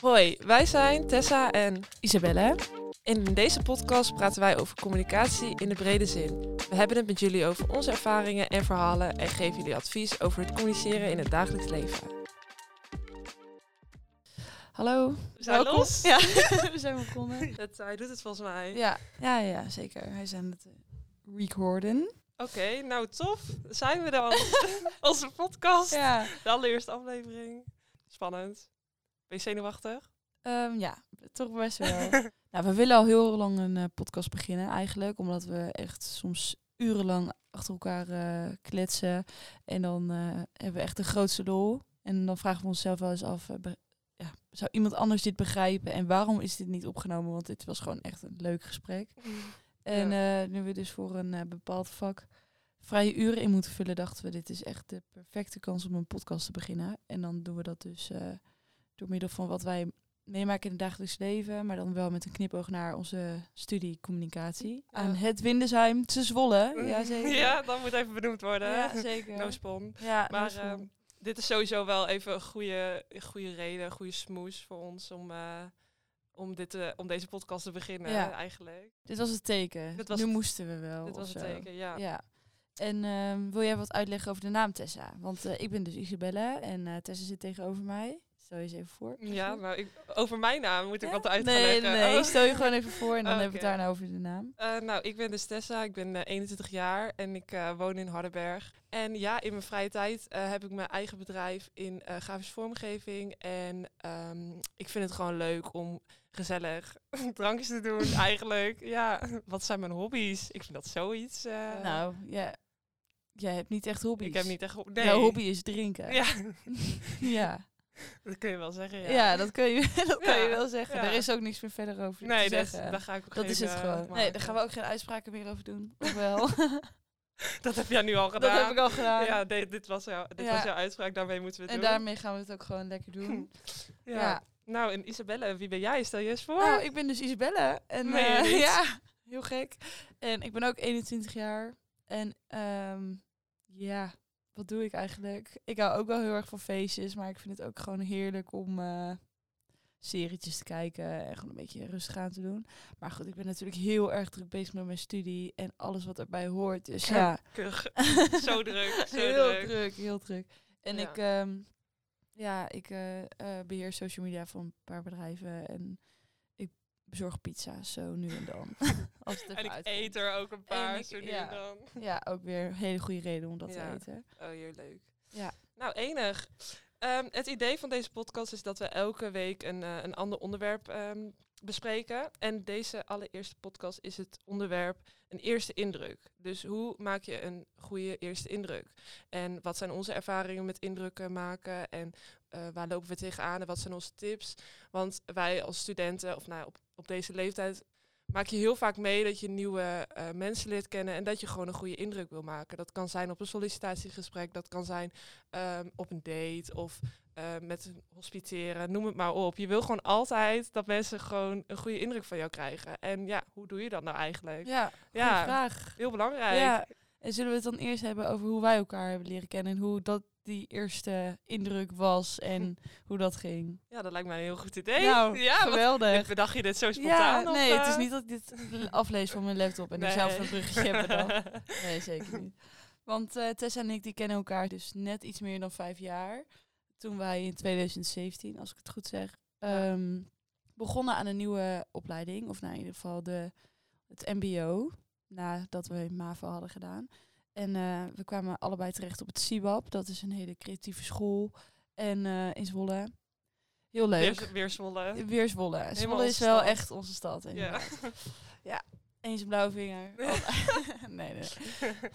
Hoi, wij zijn Tessa en Isabelle. in deze podcast praten wij over communicatie in de brede zin. We hebben het met jullie over onze ervaringen en verhalen en geven jullie advies over het communiceren in het dagelijks leven. Hallo. We zijn Welkom. los. Ja, we zijn begonnen. Het, hij doet het volgens mij. Ja, ja, ja, zeker. Wij zijn het eh, recorden. Oké, nou tof. Zijn we dan. Onze podcast. Ja. De allereerste aflevering. Spannend. Ben je zenuwachtig? Ehm, ja, toch best wel. nou, we willen al heel lang een eh, podcast beginnen eigenlijk. Omdat we echt soms urenlang achter elkaar eh, kletsen. En dan eh, hebben we echt de grootste lol. En dan vragen we onszelf wel eens af... ja, zou iemand anders dit begrijpen? En waarom is dit niet opgenomen? Want dit was gewoon echt een leuk gesprek. En nu we dus voor een bepaald vak vrije uren in moeten vullen, dachten we, dit is echt de perfecte kans om een podcast te beginnen. En dan doen we dat dus door middel van wat wij meemaken in het dagelijks leven, maar dan wel met een knipoog naar onze studie communicatie. Ja. Aan het Windesheim te Zwolle. Ja, zeker. Ja, dat moet even benoemd worden. Ja, zeker. No spon. Ja, Maar ehm, dit is sowieso wel even een goede, goede reden, een goede smoes voor ons om, eh, om, dit, te- om deze podcast te beginnen Ja. eigenlijk. dit was het teken. Dit was nu het- moesten we wel. Dit was het zo. teken, ja. Ja. En ehm, wil jij wat uitleggen over de naam Tessa? Want eh, ik ben dus Isabelle en eh, Tessa zit tegenover mij. Stel je eens even voor. Ja, nou, ik, over mijn naam moet ik Ja? wat uit gaan Nee, leggen. nee. Oh. Stel je gewoon even voor en dan Oh, hebben we het daarna over de naam. Eh, nou, ik ben dus Tessa, ik ben eh, 21 jaar en ik eh, woon in Hardenberg. En ja, in mijn vrije tijd eh, heb ik mijn eigen bedrijf in eh grafische vormgeving. En ehm, ik vind het gewoon leuk om gezellig drankjes te doen eigenlijk. Ja, wat zijn mijn hobby's? Ik vind dat zoiets... eh, nou, ja, jij hebt niet echt hobby's. ik heb niet echt... ho- Nee. Jouw hobby is drinken. Ja, ja. Dat kun je wel zeggen, ja. Ja, dat kun je, dat kan je wel zeggen. Er is ook niks meer verder over nee, te dat, zeggen. daar ga ik ook dat geen, is het eh, gewoon. Nee, daar gaan we ook geen uitspraken meer over doen. Of wel? Dat heb jij nu al gedaan. dat heb ik al gedaan. Ja, de- dit, was, jouw, dit was jouw uitspraak, daarmee moeten we het en doen. daarmee gaan we het ook gewoon lekker doen. ja. ja. Nou, en Isabelle, wie ben jij? Stel je eens voor. Nou, ik ben dus Isabelle. En, je eh, ja, heel gek. En ik ben ook 21 jaar. En ehm, ja, wat doe ik eigenlijk? Ik hou ook wel heel erg van feestjes, maar ik vind het ook gewoon heerlijk om eh serietjes te kijken en gewoon een beetje rustig aan te doen. Maar goed, ik ben natuurlijk heel erg druk bezig met mijn studie en alles wat erbij hoort. Dus ja, zo druk, zo heel druk. druk. heel druk. En Ja. ik, ehm, ja, ik eh, eh, beheer social media van een paar bedrijven en bezorg pizza's zo nu en dan. Als het En ik uitkomt. eet er ook een paar, ik- zo nu ja. en dan. Ja, ook weer een hele goede reden om dat Ja. te eten. Oh, heel leuk. Ja. Nou, enig. Ehm, het idee van deze podcast is dat we elke week een, eh, een ander onderwerp ehm, bespreken. En deze allereerste podcast is het onderwerp een eerste indruk. Dus hoe maak je een goede eerste indruk? En wat zijn onze ervaringen met indrukken maken? En eh, waar lopen we tegenaan en wat zijn onze tips? Want wij als studenten, of nou, op, op deze leeftijd, maak je heel vaak mee dat je nieuwe eh, mensen leert kennen en dat je gewoon een goede indruk wil maken. Dat kan zijn op een sollicitatiegesprek, dat kan zijn ehm, op een date of eh, met hospiteren, noem het maar op. Je wil gewoon altijd dat mensen gewoon een goede indruk van jou krijgen. En ja, hoe doe je dat nou eigenlijk? Ja, Ja. vraag. Heel belangrijk. Ja. En zullen we het dan eerst hebben over hoe wij elkaar hebben leren kennen en hoe dat die eerste indruk was en hoe dat ging? Ja, dat lijkt mij een heel goed idee. Nou, ja, wat- geweldig. bedacht je dit zo spontaan? Ja, of, nee, het is eh? niet dat ik dit aflees van mijn laptop en ik zelf een bruggetje heb bedacht. Nee, zeker niet. Want eh, Tessa en ik die kennen elkaar dus net iets meer dan vijf jaar. Toen wij in 2017, als ik het goed zeg, ehm, begonnen aan een nieuwe opleiding. Of nou, in ieder geval de, het mbo, nadat we MAVO hadden gedaan. En eh, we kwamen allebei terecht op het CIBAP. Dat is een hele creatieve school. En eh, in Zwolle. Heel leuk. Weer, weer Zwolle. Weer Zwolle. Zwolle is wel stad. echt onze stad. Ja. Eens een blauwe vinger. nee, nee.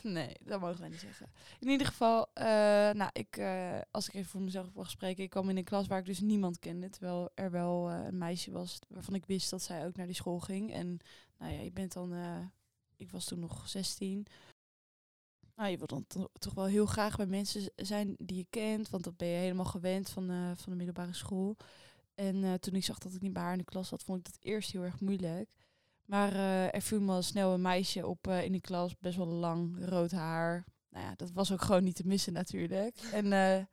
Nee, dat mogen wij niet zeggen. In ieder geval, eh, nou, ik, eh, als ik even voor mezelf mag spreken, ik kwam in een klas waar ik dus niemand kende. Terwijl er wel eh, een meisje was waarvan ik wist dat zij ook naar die school ging. En nou ja, je bent dan, ik was toen nog 16. Nou, je wil dan to- toch wel heel graag bij mensen zijn die je kent, want dat ben je helemaal gewend van, van de middelbare school. En toen ik zag dat ik niet bij haar in de klas zat, vond ik dat eerst heel erg moeilijk. Maar eh, er viel me al snel een meisje op eh, in de klas, best wel lang, rood haar. Nou ja, dat was ook gewoon niet te missen natuurlijk. En eh,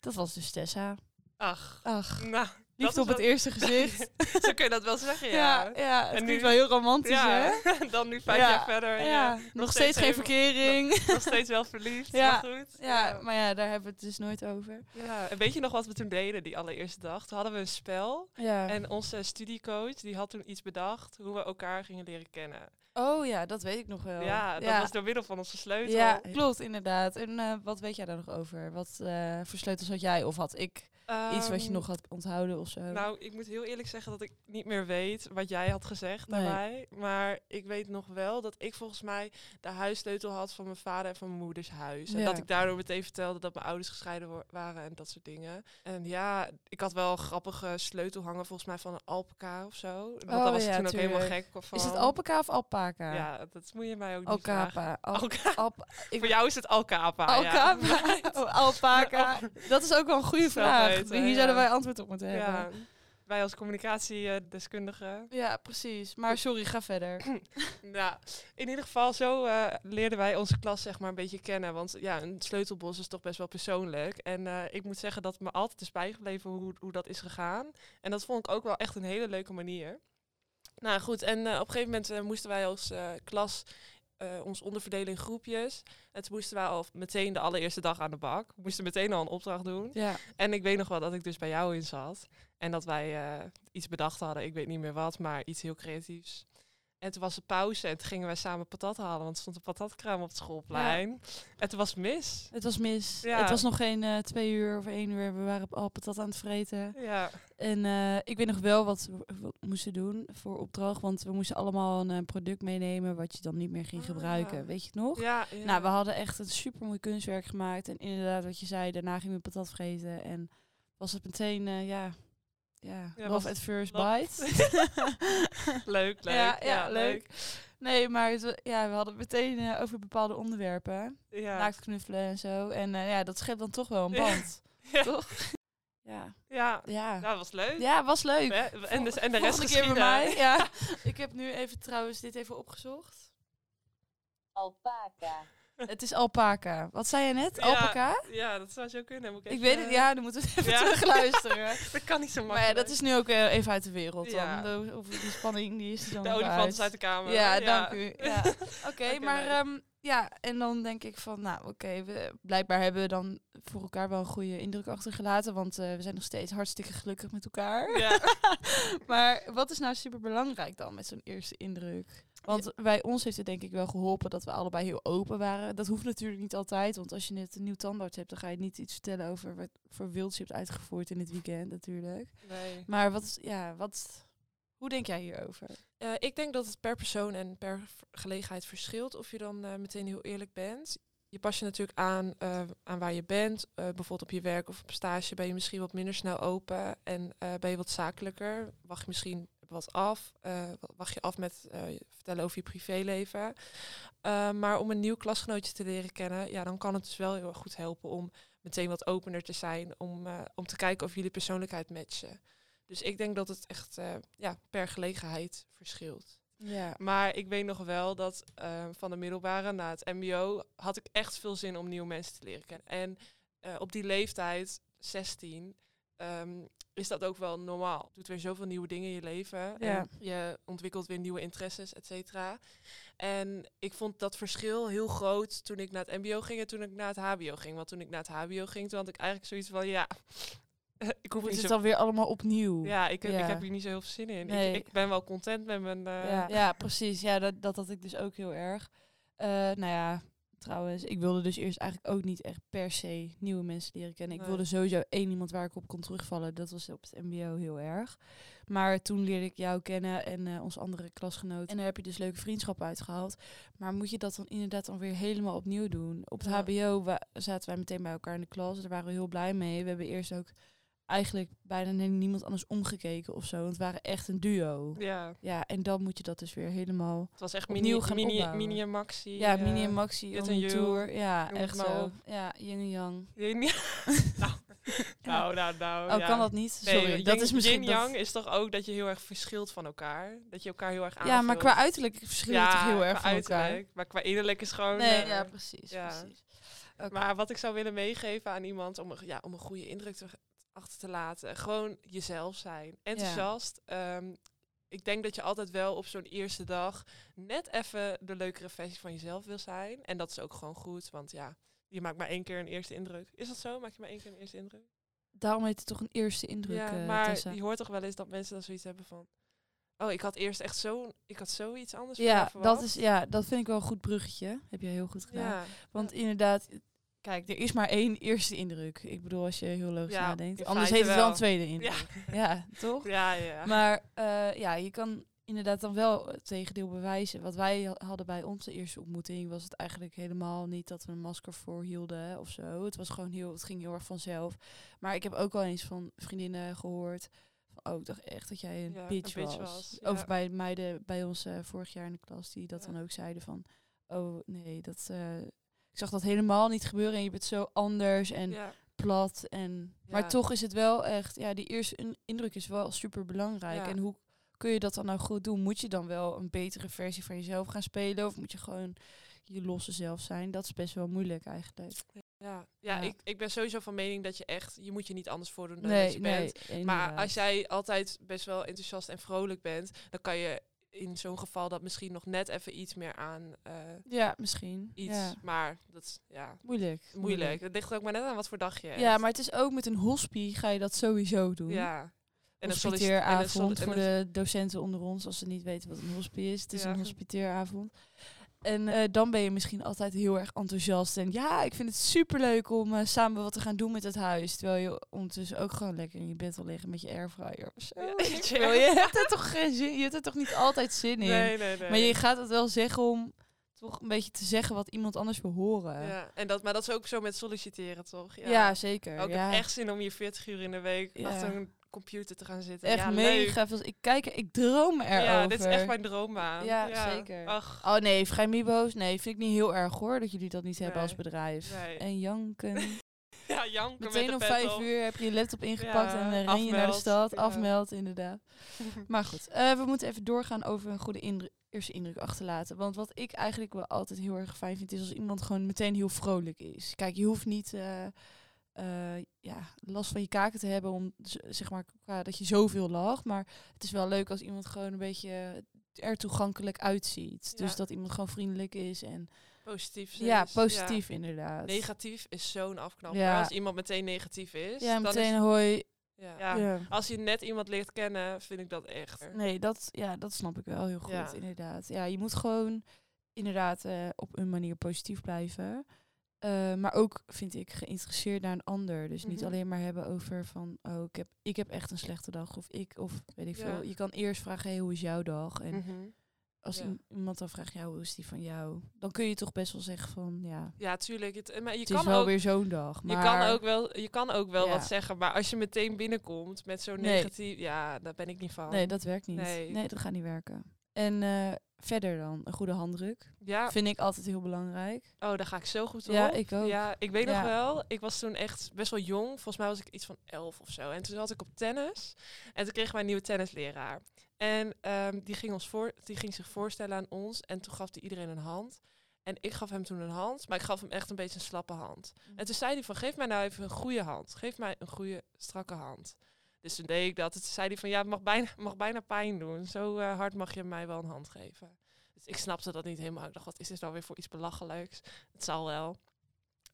dat was dus Tessa. Ach, Ach, nou, Liefde op het eerste gezicht. Zo kun je dat wel zeggen, ja, ja. ja, het En nu- wel heel romantisch, Ja, hè? dan nu vijf Ja, jaar verder. Ja, nog, steeds, geen verkering. Nog, nog steeds wel verliefd, Ja, maar goed. Ja, maar ja, daar hebben we het dus nooit over. Ja, en weet je nog wat we toen deden die allereerste dag? Toen hadden we een spel. Ja. En onze studiecoach die had toen iets bedacht hoe we elkaar gingen leren kennen. oh ja, dat weet ik nog wel. Ja, dat was door middel van onze sleutel. Ja, klopt, inderdaad. En eh, wat weet jij daar nog over? Wat eh voor sleutels had jij of had ik iets wat je Ehm, nog had onthouden of zo? Nou, ik moet heel eerlijk zeggen dat ik niet meer weet wat jij had gezegd Nee. daarbij. Maar ik weet nog wel dat ik volgens mij de huissleutel had van mijn vader en van mijn moeders huis. En dat ik daardoor meteen vertelde dat mijn ouders gescheiden wa- waren en dat soort dingen. En ja, ik had wel een grappige sleutel hangen volgens mij van een alpaca of zo. Want Oh, daar was ja, ik toen ook helemaal gek van. Is het alpaca of alpaca? Ja, dat moet je mij ook niet vragen. Alcapa. Al Voor jou is het alcapa. Alcapa? Oh, alpaca. Dat is ook wel een goede vraag. Weten, Hier zouden wij antwoord op moeten hebben. Wij als communicatiedeskundigen. Ja, precies. Maar sorry, ga verder. Nou, in ieder geval, zo eh, leerden wij onze klas zeg maar een beetje kennen. Want ja, een sleutelbos is toch best wel persoonlijk. En eh, ik moet zeggen dat me altijd is bijgebleven hoe, hoe dat is gegaan. En dat vond ik ook wel echt een hele leuke manier. Nou goed, en eh, op een gegeven moment moesten wij als klas eh, ons onderverdelen in groepjes. En toen moesten wij al meteen de allereerste dag aan de bak. We moesten meteen al een opdracht doen. Ja. En ik weet nog wel dat ik dus bij jou in zat. En dat wij eh, iets bedacht hadden. Ik weet niet meer wat, maar iets heel creatiefs. En toen was er pauze en toen gingen wij samen patat halen. Want er stond een patatkraam op het schoolplein. En toen was het mis. Het was mis. Ja. Het was nog geen eh, twee uur of één uur. We waren al patat aan het vreten. Ja, En eh, ik weet nog wel wat we we moesten doen voor opdracht. Want we moesten allemaal een eh, product meenemen wat je dan niet meer ging Ah. gebruiken. Weet je het nog? ja. Nou, we hadden echt een super mooi kunstwerk gemaakt. En inderdaad, wat je zei, daarna gingen we patat vreten. En was het meteen, ja, ja, Ja, love was- at first love- bite. leuk, leuk. Ja, ja, leuk. Nee, maar het, ja, we hadden het meteen eh, over bepaalde onderwerpen. Ja. Naakt knuffelen en zo. En eh, ja, dat schept dan toch wel een band. Ja. Toch? Ja. Ja, Ja. dat was leuk. Ja, was leuk. En de, en de rest keer bij geschieden. mij. Ja. Ik heb nu even trouwens dit even opgezocht. Alpaca. Het is alpaca. Wat zei je net? Ja, Alpaca? Ja, dat zou zo kunnen. Moet Ik weet het, ja, dan moeten we even Ja. terugluisteren. Dat kan niet zo Maar makkelijk. ja, dat is nu ook eh, even uit de wereld Ja. dan. De, of die spanning die is er dan de olifant is uit de kamer. Ja, dank u. Ja. Oké, maar ehm, ja, en dan denk ik van, nou oké, we blijkbaar hebben we dan voor elkaar wel een goede indruk achtergelaten, want eh, we zijn nog steeds hartstikke gelukkig met elkaar. Ja. maar wat is nou super belangrijk dan met zo'n eerste indruk? Want bij ons heeft het denk ik wel geholpen dat we allebei heel open waren. Dat hoeft natuurlijk niet altijd, want als je net een nieuw tandarts hebt, dan ga je niet iets vertellen over wat voor wild je hebt uitgevoerd in het weekend natuurlijk. Nee. Maar wat, is- ja, wat, hoe denk jij hierover? Eh, ik denk dat het per persoon en per gelegenheid verschilt of je dan eh, meteen heel eerlijk bent. Je pas je natuurlijk aan, eh, aan waar je bent. Bijvoorbeeld op je werk of op stage ben je misschien wat minder snel open en ben je wat zakelijker. Wacht je misschien wat af. wa- wacht je af met vertellen over je privéleven. Maar om een nieuw klasgenootje te leren kennen, ja, dan kan het dus wel heel erg goed helpen om meteen wat opener te zijn. Om, om te kijken of jullie persoonlijkheid matchen. Dus ik denk dat het echt eh, ja, per gelegenheid verschilt. Ja. Maar ik weet nog wel dat eh, van de middelbare naar het mbo had ik echt veel zin om nieuwe mensen te leren kennen. En eh, op die leeftijd, 16, ehm, is dat ook wel normaal. Je doet weer zoveel nieuwe dingen in je leven. Ja. En je ontwikkelt weer nieuwe interesses, et cetera. En ik vond dat verschil heel groot toen ik naar het mbo ging en toen ik naar het hbo ging. Want toen ik naar het hbo ging, toen had ik eigenlijk zoiets van, ja, ik hoef Het is zo... dan weer allemaal opnieuw. Ja, ik, Ja. ik heb hier niet zo heel veel zin in. Nee. Ik, ik ben wel content met mijn... eh, ja, ja, precies. Ja, dat, dat had ik dus ook heel erg. Eh, nou ja, trouwens, ik wilde dus eerst eigenlijk ook niet echt per se nieuwe mensen leren kennen. Ik Nee. wilde sowieso één iemand waar ik op kon terugvallen. Dat was op het mbo heel erg. Maar toen leerde ik jou kennen en eh ons andere klasgenoot. En daar heb je dus leuke vriendschappen uitgehaald. Maar moet je dat dan inderdaad dan weer helemaal opnieuw doen? Op het Ja. hbo wa- zaten wij meteen bij elkaar in de klas. Daar waren we heel blij mee. We hebben eerst ook eigenlijk bijna niemand anders omgekeken of zo. Want we waren echt een duo. Ja, Ja, en dan moet je dat dus weer helemaal... het was echt mini, gaan mini, opbouwen. mini en maxi. Ja, eh, mini en maxi Jut en Jul, tour. Ja, noem het echt maar zo. op. Ja, yin en yang. Yin- nou, nou, nou, nou. Oh, ja. kan dat niet? Nee, Sorry, yin- dat is misschien... Yin-yang dat- is toch ook dat je heel erg verschilt van elkaar? Dat je elkaar heel erg aanvult? Ja, maar qua uiterlijk verschillen we toch heel erg qua van elkaar? uiterlijk, Maar qua innerlijk is gewoon... Nee, eh, ja, precies. ja. precies. Oké. Maar wat ik zou willen meegeven aan iemand om, een- ja, om een goede indruk te achter te laten. Gewoon jezelf zijn. Enthousiast. Ehm, ik denk dat je altijd wel op zo'n eerste dag net even de leukere versie van jezelf wil zijn. En dat is ook gewoon goed, want ja, je maakt maar één keer een eerste indruk. Is dat zo? Maak je maar één keer een eerste indruk? Daarom heet het toch een eerste indruk, ja, eh, maar Tessa. je hoort toch wel eens dat mensen dan zoiets hebben van... Oh, ik had eerst echt zo, ik had zoiets anders Ja, dat, is, ja, dat vind ik wel een goed bruggetje. Heb je heel goed gedaan. Ja, Want inderdaad, kijk, er is maar één eerste indruk. Ik bedoel, als je heel logisch Ja, nadenkt. Anders heet het wel een tweede indruk. Ja, toch? ja, ja. Maar eh, ja, je kan inderdaad dan wel het tegendeel bewijzen. Wat wij ha- hadden bij onze eerste ontmoeting was het eigenlijk helemaal niet dat we een masker voor hielden of zo. Het was gewoon heel, het ging heel erg vanzelf. Maar ik heb ook wel eens van vriendinnen gehoord. Van, oh, ik dacht echt dat jij een, Ja, een bitch, bitch was. was, Of ja. bij meiden bij ons eh, vorig jaar in de klas die dat Ja. dan ook zeiden van, oh nee, dat. ik zag dat helemaal niet gebeuren en je bent zo anders en ja. plat. En, maar toch is het wel echt, ja, die eerste in- indruk is wel super belangrijk. En hoe kun je dat dan nou goed doen? Moet je dan wel een betere versie van jezelf gaan spelen? Of moet je gewoon je losse zelf zijn? Dat is best wel moeilijk eigenlijk. Ja, ja. Ik, ik ben sowieso van mening dat je echt, je moet je niet anders voordoen dan dat Nee, je bent. nee. Maar inderdaad. als jij altijd best wel enthousiast en vrolijk bent, dan kan je in zo'n geval dat misschien nog net even iets meer aan eh, Ja, misschien. iets. Ja. Maar dat is ja, Moeilijk. moeilijk. Het ligt ook maar net aan wat voor dag je hebt. Ja, maar het is ook met een hospie ga je dat sowieso doen. Ja. En een een voor de docenten onder ons, als ze niet weten wat een hospie is. Het is Ja. een hospiteeravond. En eh, dan ben je misschien altijd heel erg enthousiast. En ja, ik vind het superleuk om eh, samen wat te gaan doen met het huis. Terwijl je ondertussen ook gewoon lekker in je bed wil liggen met je airfryer of zo. Ja, je je hebt er toch geen zin Je hebt er toch niet altijd zin in. Nee, nee, nee. Maar je gaat het wel zeggen om toch een beetje te zeggen wat iemand anders wil horen. Ja, en dat, maar dat is ook zo met solliciteren, toch? Ja. zeker. Ook ja. echt zin om hier 40 uur in de week Ja. achter een computer te gaan zitten. Echt ja, mega veel. Ik kijk, er- ik droom erover. Ja, dit is echt mijn droombaan. Ja, zeker. Ach, Oh nee, vrijmibo's? Nee, vind ik niet heel erg hoor, dat jullie dat niet hebben als bedrijf. Nee. En janken. ja, janken Meteen met om vijf op. uur heb je je laptop ingepakt Ja, en dan ren je naar de stad. ja. Afmeld, inderdaad. Maar goed, eh, we moeten even doorgaan over een goede eerste indruk achterlaten. Want wat ik eigenlijk wel altijd heel erg fijn vind, is als iemand gewoon meteen heel vrolijk is. Kijk, je hoeft niet eh, eh, ja, last van je kaken te hebben om zeg maar qua dat je zoveel lacht. Maar het is wel leuk als iemand gewoon een beetje er toegankelijk uitziet. Dus dat iemand gewoon vriendelijk is en Positief. ja, is, positief inderdaad. Negatief is zo'n afknapper. Ja. Als iemand meteen negatief is. Ja, dan meteen Is, hoi. ja. Ja. Ja. Als je net iemand leert kennen, vind ik dat echt. Nee, dat, ja, dat snap ik wel heel goed, Ja. inderdaad. Ja, je moet gewoon inderdaad eh, op een manier positief blijven. Eh, maar ook, vind ik, geïnteresseerd naar een ander. Dus niet Mhm. alleen maar hebben over van, oh, ik heb, ik heb echt een slechte dag. Of ik, of weet ik Ja. veel. Je kan eerst vragen, hey, hoe is jouw dag? En Mhm. als ja. iemand dan vraagt, ja, hoe is die van jou? Dan kun je toch best wel zeggen van, ja, Ja, tuurlijk. Het, maar je het kan is wel ook, weer zo'n dag. je Maar kan ook wel, je kan ook wel Ja. wat zeggen, maar als je meteen binnenkomt met zo'n Nee. negatief, ja, daar ben ik niet van. Nee, dat werkt niet. Nee. Nee, dat gaat niet werken. En eh, verder dan, een goede handdruk. ja, Vind ik altijd heel belangrijk. oh, daar ga ik zo goed op. Ja, ik ook. Ja, ik weet nog wel, ik was toen echt best wel jong. Volgens mij was ik iets van elf of zo. En toen zat ik op tennis. En toen kregen wij een nieuwe tennisleraar. En ehm, die, ging ons voor, die ging zich voorstellen aan ons. En toen gaf hij iedereen een hand. En ik gaf hem toen een hand, maar ik gaf hem echt een beetje een slappe hand. En toen zei hij van, geef mij nou even een goede hand. Geef mij een goede, strakke hand. Dus toen deed ik dat. En toen zei hij van, ja, het mag bijna, mag bijna pijn doen. Zo eh, hard mag je mij wel een hand geven. Dus ik snapte dat niet helemaal. Ik dacht, wat is dit nou weer voor iets belachelijks? Het zal wel.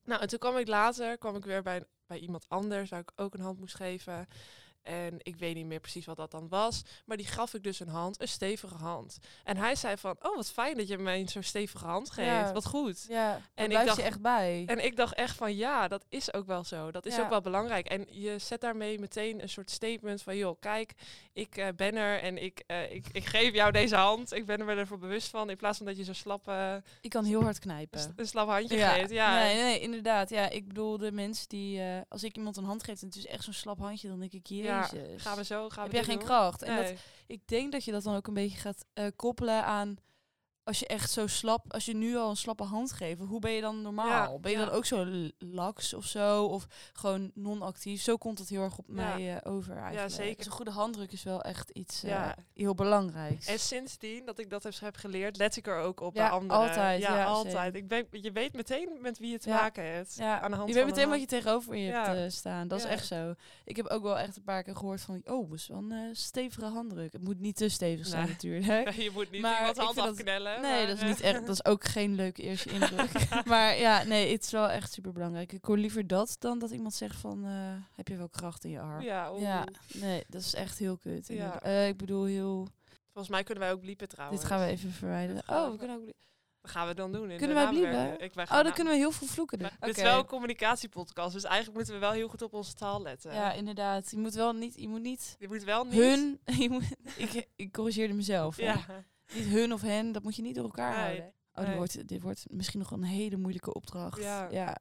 Nou, en toen kwam ik later, kwam ik weer bij, bij iemand anders, waar ik ook een hand moest geven. En ik weet niet meer precies wat dat dan was. Maar die gaf ik dus een hand, een stevige hand. En hij zei van, oh wat fijn dat je mij zo'n stevige hand geeft. Ja. Wat goed. Ja, En ik dacht- je echt bij. En ik dacht echt van ja, dat is ook wel zo. Dat is Ja. ook wel belangrijk. En je zet daarmee meteen een soort statement van joh, kijk, ik eh, ben er en ik, eh, ik, ik geef jou deze hand. Ik ben er wel ervoor bewust van. In plaats van dat je zo'n slap, ik kan heel hard knijpen. een slap handje geeft. Ja, Nee, nee, inderdaad. Ja, ik bedoel de mensen die, eh, als ik iemand een hand geef en het is echt zo'n slap handje, dan denk ik, Ja, gaan we zo, gaan heb we jij geen doen? kracht? En dat, ik denk dat je dat dan ook een beetje gaat eh, koppelen aan als je echt zo slap, als je nu al een slappe hand geeft, hoe ben je dan normaal? Ja, ben je ja. dan ook zo l- laks of zo? Of gewoon non-actief? Zo komt het heel erg op Ja. mij eh, over eigenlijk. zeker. Dus een goede handdruk is wel echt iets eh, Ja. heel belangrijks. En sindsdien dat ik dat heb, heb geleerd, let ik er ook op Ja, bij anderen. altijd, Ja, ja, altijd. Ik ben, je weet meteen met wie je te Ja. maken hebt. Ja, aan de hand je weet meteen een wat je tegenover je Ja. hebt eh, staan. Dat Ja. is echt zo. Ik heb ook wel echt een paar keer gehoord van... Oh, dat is wel een stevige handdruk. Het moet niet te stevig zijn Nee. natuurlijk. Je moet niet Maar iemands ik hand vind Nee, maar, dat is eh, niet echt. Dat is ook geen leuke eerste indruk. maar ja, nee, het is wel echt super belangrijk. Ik hoor liever dat dan dat iemand zegt van eh, heb je wel kracht in je arm. Ja, nee, dat is echt heel kut. Ja. Eh, ik bedoel heel. Volgens mij kunnen wij ook bliepen trouwens. Dit gaan we even verwijderen. Oh, we- kunnen ook. blie- Dat gaan we dan doen. In Kunnen wij bliepen? Ik, wij Oh, dan na- kunnen we heel veel vloeken doen. Dit is Oké. wel een communicatiepodcast, dus eigenlijk moeten we wel heel goed op onze taal letten. Ja, inderdaad. Je moet wel niet. Je moet niet. Je moet wel niet... Hun. Je moet, ik, ik corrigeerde mezelf. Ja. Niet hun of hen. Dat moet je niet door elkaar Nee. houden. Oh, dit, wordt, dit wordt misschien nog een hele moeilijke opdracht. Ja. ja.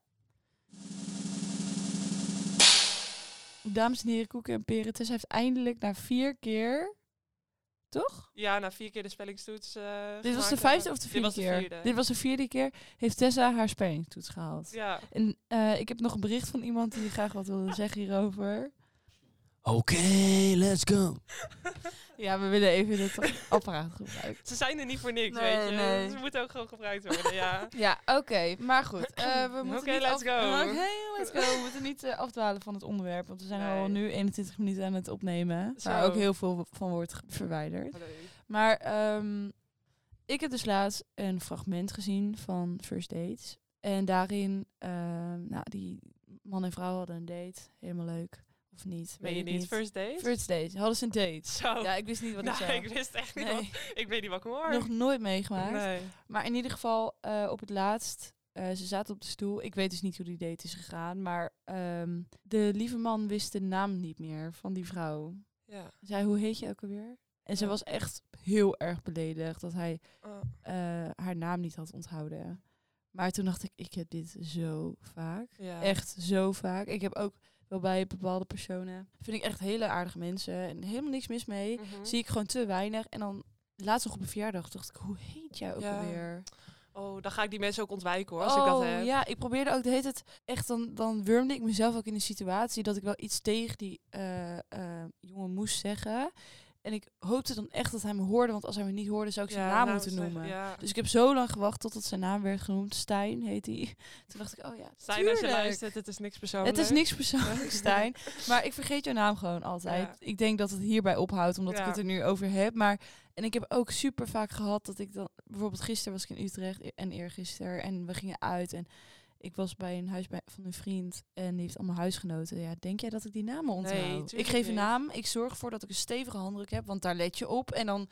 Dames en heren, koeken en peren. Tess heeft eindelijk na vier keer... Toch? ja, na vier keer de spellingstoets eh, Dit was de vijfde of de Dit vierde de keer? vierde. Dit was de vierde keer. Heeft Tessa haar spellingstoets gehaald. Ja. En eh, ik heb nog een bericht van iemand die graag wat wilde zeggen hierover. Oké, let's go. Ja, we willen even het apparaat gebruiken. Ze zijn er niet voor niks, Nee, weet je. nee. Ze moeten ook gewoon gebruikt worden, ja. Ja, oké. Maar goed. eh, we moeten Oké, niet let's af- go. Oké, let's go. We moeten niet eh, afdwalen van het onderwerp. Want we zijn al nu 21 minuten aan het opnemen. Zo. Waar ook heel veel van wordt verwijderd. Maar ehm, ik heb dus laatst een fragment gezien van First Dates. En daarin, ehm, nou, die man en vrouw hadden een date. Helemaal leuk. Of niet? Weet je ik niet first date? First date. Hadden ze een date. Zo. Ja, ik wist niet wat ik nou, zei. ik wist echt niet Nee, wat... Ik weet niet wat ik hoor. nog nooit meegemaakt. Nee. Maar in ieder geval, eh, op het laatst, eh, ze zaten op de stoel. Ik weet dus niet hoe die date is gegaan. Maar ehm, de lieve man wist de naam niet meer van die vrouw. Ja. Zei, hoe heet je ook alweer? En ze Ja. was echt heel erg beledigd dat hij Oh. eh, haar naam niet had onthouden. Maar toen dacht ik, ik heb dit zo vaak. Ja. Echt zo vaak. Ik heb ook bij bepaalde personen, vind ik echt hele aardige mensen. En helemaal niks mis mee. Mhm. Zie ik gewoon te weinig. En dan laatst nog op een verjaardag dacht ik, hoe heet jij ook Ja. alweer? Oh, dan ga ik die mensen ook ontwijken hoor, als ik dat Oh, heb. Ja, ik probeerde ook de hele tijd echt, dan, dan wurmde ik mezelf ook in de situatie dat ik wel iets tegen die eh, eh, jongen moest zeggen. En ik hoopte dan echt dat hij me hoorde, want als hij me niet hoorde zou ik zijn Ja, naam moeten noemen. Ja. Dus ik heb zo lang gewacht totdat zijn naam werd genoemd. Stijn heet hij. Toen dacht ik, oh ja, Stijn, als je luistert, het is niks persoonlijks. Het is niks persoonlijk, Stijn. Maar ik vergeet jouw naam gewoon altijd. Ja. Ik denk dat het hierbij ophoudt, omdat ik het er nu over heb. Maar, en ik heb ook super vaak gehad dat ik dan... Bijvoorbeeld gisteren was ik in Utrecht e- en eergisteren. En we gingen uit en ik was bij een huis bij, van een vriend. En die heeft allemaal huisgenoten. Ja, denk jij dat ik die namen onthoud? ik geef een naam. Ik zorg ervoor dat ik een stevige handdruk heb. Want daar let je op. En dan...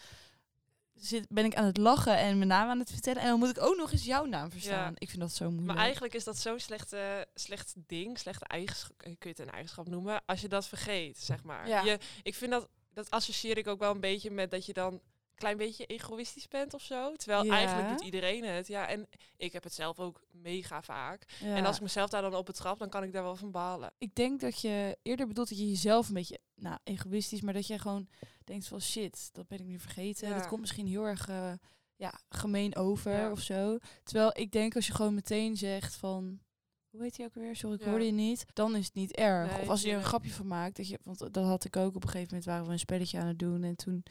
Zit, ben ik aan het lachen en mijn naam aan het vertellen. En dan moet ik ook nog eens jouw naam verstaan. Ja. Ik vind dat zo moeilijk. Maar eigenlijk is dat zo'n slechte, slecht ding, slechte eigenschap, kun je het een eigenschap noemen, als je dat vergeet, zeg maar. Ja. Je, ik vind dat, dat associeer ik ook wel een beetje met dat je dan klein beetje egoïstisch bent of zo. Terwijl Ja. eigenlijk doet iedereen het. Ja, en ik heb het zelf ook mega vaak. Ja. En als ik mezelf daar dan op betrap, dan kan ik daar wel van balen. ik denk dat je eerder bedoelt dat je jezelf een beetje, nou, egoïstisch, maar dat je gewoon denkt van shit, dat ben ik nu vergeten. Ja. Dat komt misschien heel erg, eh, ja, gemeen over of zo. Terwijl ik denk als je gewoon meteen zegt van, hoe heet hij ook weer? Sorry, ik Ja. hoorde je niet. Dan is het niet erg. Nee, of als je er een grapje van maakt, dat je, want dat had ik ook op een gegeven moment waren we een spelletje aan het doen en toen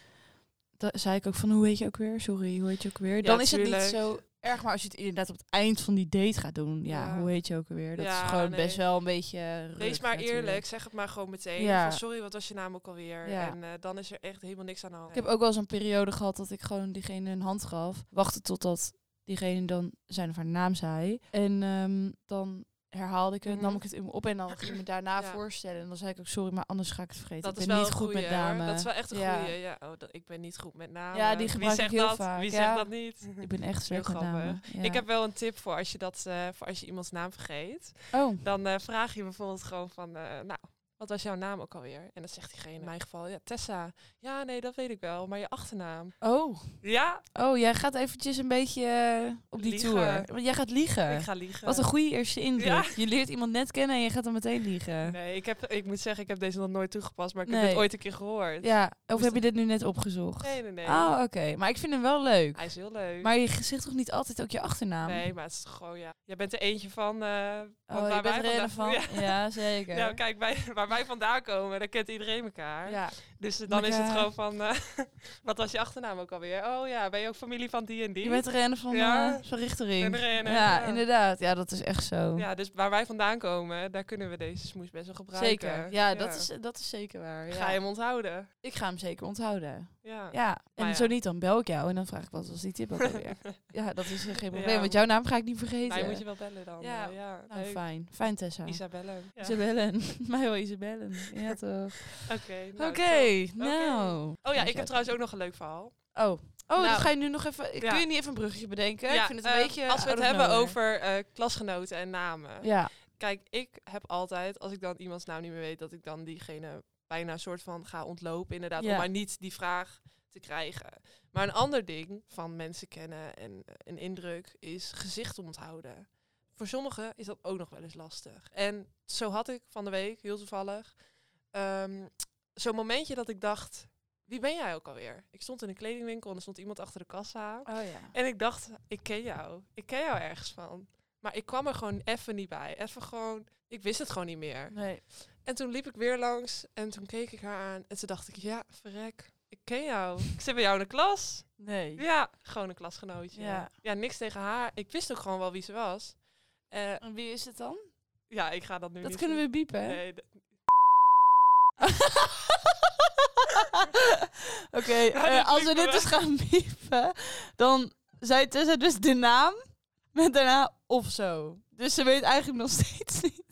zei ik ook van, hoe heet je ook weer? Sorry, hoe heet je ook weer? Dan is het niet zo erg, maar als je het inderdaad op het eind van die date gaat doen, ja, Ja. hoe heet je ook weer? Dat Ja, is gewoon nee. best wel een beetje. Wees ruk maar natuurlijk. eerlijk, zeg het maar gewoon meteen. Ja. Van, sorry, wat was je naam ook alweer? Ja. En eh, dan is er echt helemaal niks aan de hand. Ik heb ook wel eens een periode gehad dat ik gewoon diegene een hand gaf. Wachten totdat diegene dan zijn of haar naam zei. En ehm, dan herhaalde ik het, Mhm. nam ik het in me op en dan ging ik me daarna Ja. voorstellen. En dan zei ik ook sorry, maar anders ga ik het vergeten. Dat ik is ben wel niet goed goeie, met hoor. namen. Dat is wel echt een Ja. goeie. Ja, oh, dat, ik ben niet goed met namen. Ja, die Wie gebruik ik zegt heel dat? vaak, Wie ja. zegt dat niet? Ik ben echt slecht met namen. Ik heb wel een tip voor als je, dat, eh, voor als je iemands naam vergeet. Oh, Dan eh, vraag je bijvoorbeeld gewoon van, eh, nou, wat was jouw naam ook alweer? En dan zegt diegene, in mijn geval, ja, Tessa. Ja, nee, dat weet ik wel, maar je achternaam. Oh, Ja, oh, jij gaat eventjes een beetje eh, op die Liegen. tour. Want jij gaat liegen. ik ga liegen. Wat een goede eerste indruk. Ja. Je leert iemand net kennen en je gaat dan meteen liegen. Nee, ik, heb, ik moet zeggen, ik heb deze nog nooit toegepast, maar ik heb dit ooit een keer gehoord. Ja, of Dus heb je dit nu net opgezocht? Nee, nee, nee. Oh, oké. Maar ik vind hem wel leuk. Hij is heel leuk. Maar je zegt toch niet altijd ook je achternaam? Nee, maar het is toch gewoon, ja. Jij bent er eentje van... eh van Oh, je waar bent wij er een van? Ja. Ja, zeker. Ja, kijk, wij, waar wij vandaan komen, daar kent iedereen elkaar. Ja. Dus dan is het gewoon van, eh, wat was je achternaam ook alweer? Oh ja, ben je ook familie van die en die? Je bent een van, Ja. eh, van Richtering. Er een, ja, ja. inderdaad. Ja, dat is echt zo. Ja, dus waar wij vandaan komen, daar kunnen we deze smoes best wel gebruiken. zeker. Ja, Dat, is, dat is zeker waar. Ja. Ga je hem onthouden? Ik ga hem zeker onthouden. Ja. Ja, en zo niet, dan bel ik jou en dan vraag ik wat was die tip ook alweer. ja, dat is eh, geen probleem, want jouw naam ga ik niet vergeten. Nou, je moet je wel bellen dan. Ja. eh, ja Nou, fijn. Fijn, Tessa. Isabelle. Ja. Isabellen. Mij wel Isabellen. Ja, toch. Oké. Oké, nou, nou. Oh ja, ik heb trouwens ook nog een leuk verhaal. Oh. Oh, Nou, dat ga je nu nog even... ja. Kun je niet even een bruggetje bedenken? Ja, ik vind het een eh, beetje... Als we het of hebben nowhere. over eh, klasgenoten en namen. Ja, Kijk, ik heb altijd, als ik dan iemands naam niet meer weet, dat ik dan diegene bijna een soort van ga ontlopen. Inderdaad, Ja. om maar niet die vraag te krijgen. Maar een ander ding van mensen kennen en eh, een indruk is gezicht onthouden. Voor sommigen is dat ook nog wel eens lastig. En zo had ik van de week, heel toevallig, ehm, zo'n momentje dat ik dacht, wie ben jij ook alweer? Ik stond in een kledingwinkel en er stond iemand achter de kassa. oh ja. En ik dacht, ik ken jou. Ik ken jou ergens van. Maar ik kwam er gewoon even niet bij. Even gewoon, ik wist het gewoon niet meer. Nee. En toen liep ik weer langs en toen keek ik haar aan. En toen dacht ik, ja, verrek, ik ken jou. Ik zit bij jou in de klas. Nee. Ja, gewoon een klasgenootje. Ja. Ja, niks tegen haar. Ik wist ook gewoon wel wie ze was. Eh, En wie is het dan? ja, ik ga dat nu Dat niet kunnen we biepen, hè? Nee, Oké, Ja, eh, als we dit dus gaan biepen, dan zei Tessa dus de naam met daarna of zo. Dus ze weet eigenlijk nog steeds niet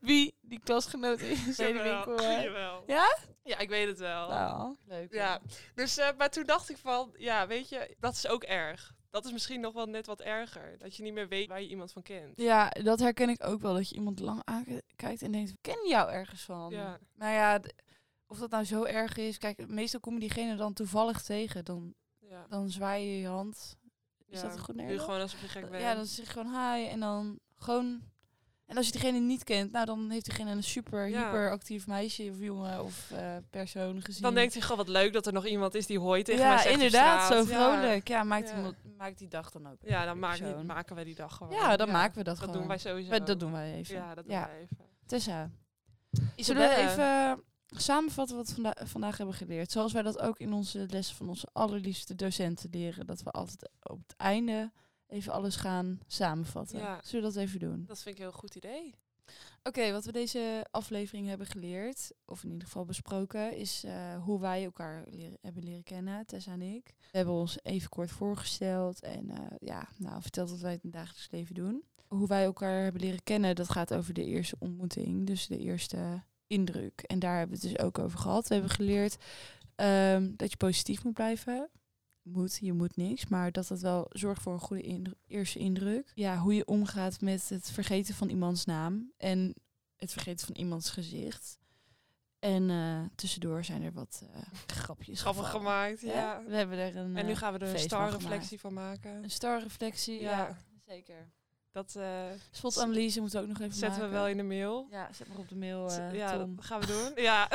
wie die klasgenoot is in jawel. Ja? Ja, ik weet het wel. Nou, leuk. Ja, dus, eh, maar toen dacht ik van, ja, weet je, dat is ook erg. Dat is misschien nog wel net wat erger. Dat je niet meer weet waar je iemand van kent. Ja, dat herken ik ook wel. Dat je iemand lang aankijkt en denkt, ik ken jou ergens van. Ja. Nou ja, of dat nou zo erg is. Kijk, meestal kom je diegene dan toevallig tegen. Dan, Ja. dan zwaai je je hand. Is ja. dat goed je Nederlands? gewoon alsof je gek bent. Ja, dan zeg je gewoon hi en dan gewoon... En als je diegene niet kent, nou dan heeft diegene een super Ja. hyperactief meisje of jongen of eh, persoon gezien. Dan denkt hij, goh, wat leuk dat er nog iemand is die hooi tegen mij ja, zegt op inderdaad, zo vrolijk. Ja, maakt, iemand, maakt die dag dan ook. Ja, dan maak, maken wij die dag gewoon. Ja, dan maken we dat, Dat gewoon. doen wij sowieso. Dat doen wij even. Ja, dat doen Ja. wij even. Tessa, zullen we even samenvatten wat we vanda- vandaag hebben geleerd? Zoals wij dat ook in onze lessen van onze allerliefste docenten leren. Dat we altijd op het einde even alles gaan samenvatten. Ja. Zullen we dat even doen? Dat vind ik een heel goed idee. Oké, wat we deze aflevering hebben geleerd, of in ieder geval besproken, is eh, hoe wij elkaar leren, hebben leren kennen, Tessa en ik. We hebben ons even kort voorgesteld en eh, ja, nou, verteld wat wij in het dagelijks leven doen. Hoe wij elkaar hebben leren kennen, dat gaat over de eerste ontmoeting, dus de eerste indruk. En daar hebben we het dus ook over gehad. We hebben geleerd ehm, dat je positief moet blijven. Moet, je moet niks, maar dat het wel zorgt voor een goede indru- eerste indruk. Ja, hoe je omgaat met het vergeten van iemands naam en het vergeten van iemands gezicht. En eh, tussendoor zijn er wat eh, grapjes Grappig gevallen. gemaakt, ja. We hebben er een, En nu eh, gaan we er een starreflectie van maken. een starreflectie. Ja, Ja. zeker. Dat eh, Spotanalyse moeten we ook nog even zetten we wel in de mail. Ja, zet maar op de mail, eh ja, Tom. dat gaan we doen. Ja.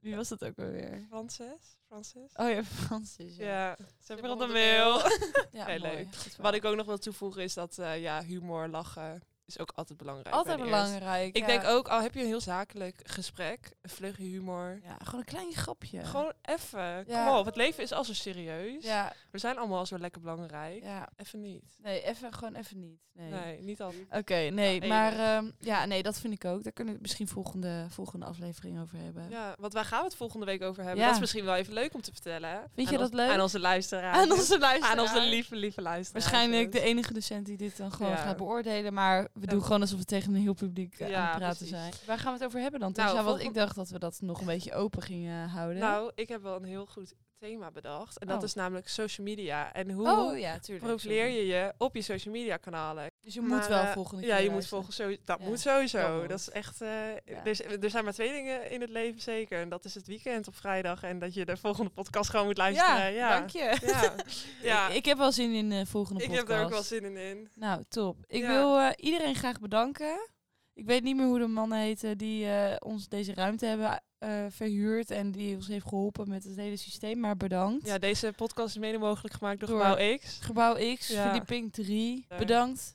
Wie was dat ook alweer? Francis? Francis? Oh ja, Francis. Ja, Ja, zet maar op de mail. ja Heel mooi. leuk. Wat ik ook nog wil toevoegen is dat eh, ja, humor, lachen is ook altijd belangrijk. Altijd belangrijk. Ik ja. denk ook, al heb je een heel zakelijk gesprek, een vlugge humor. Ja, gewoon een klein grapje. Gewoon even. Ja. Kom op, het leven is al zo serieus. Ja, We zijn allemaal al zo lekker belangrijk. ja. Even niet. Nee, even, gewoon even niet. Nee. Nee, niet altijd. Oké, nee, Ja, maar ehm, ja, nee, dat vind ik ook. Daar kunnen we misschien volgende, volgende aflevering over hebben. Ja, want waar gaan we het volgende week over hebben? Ja. Dat is misschien wel even leuk om te vertellen. Vind je dat leuk? Aan onze luisteraars. Aan onze luisteraar. Aan onze lieve, lieve luisteraars. Waarschijnlijk de enige docent die dit dan gewoon gaat beoordelen. Maar we doen gewoon alsof we tegen een heel publiek eh, Ja, aan het praten precies. zijn. Waar gaan we het over hebben dan? Nou, Tessa? want ik dacht dat we dat nog een beetje open gingen houden. Nou, ik heb wel een heel goed thema bedacht. En dat Oh. is namelijk social media. En hoe Oh ja, tuurlijk. profileer sorry. je je op je social media kanalen? Dus je Maar, moet wel eh, volgende Ja, keer je moet luisteren. volgens zo, dat Ja, moet sowieso. dat Dat, moet. is echt. eh, Ja. er, er zijn maar twee dingen in het leven zeker. En dat is het weekend op vrijdag. En dat je de volgende podcast gewoon moet luisteren. Ja, Ja, dank je. Ja, ja. Ik, ik heb wel zin in de volgende ik podcast. heb er ook wel zin in. in. Nou, top. Ik Ja. wil eh, iedereen graag bedanken. Ik weet niet meer hoe de man heette die eh, ons deze ruimte hebben eh, verhuurd en die ons heeft geholpen met het hele systeem. Maar bedankt. Ja, deze podcast is mede mogelijk gemaakt door Door- Gebouw X. Gebouw X, Ja. verdieping 3. Ja. Bedankt.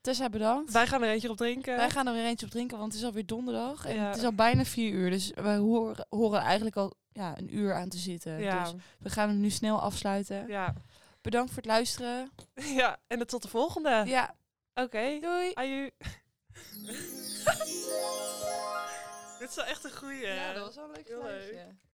Tessa, bedankt. Wij gaan er eentje op drinken. Wij gaan er weer eentje op drinken, want het is alweer donderdag. En Ja. het is al bijna vier uur. Dus we horen, horen eigenlijk al ja, een uur aan te zitten. Dus we gaan hem nu snel afsluiten. ja. Bedankt voor het luisteren. ja, en tot de volgende. Ja, Oké. doei. Aju. Dit is wel echt een goeie. Ja, dat was wel een leuk Heel leuk.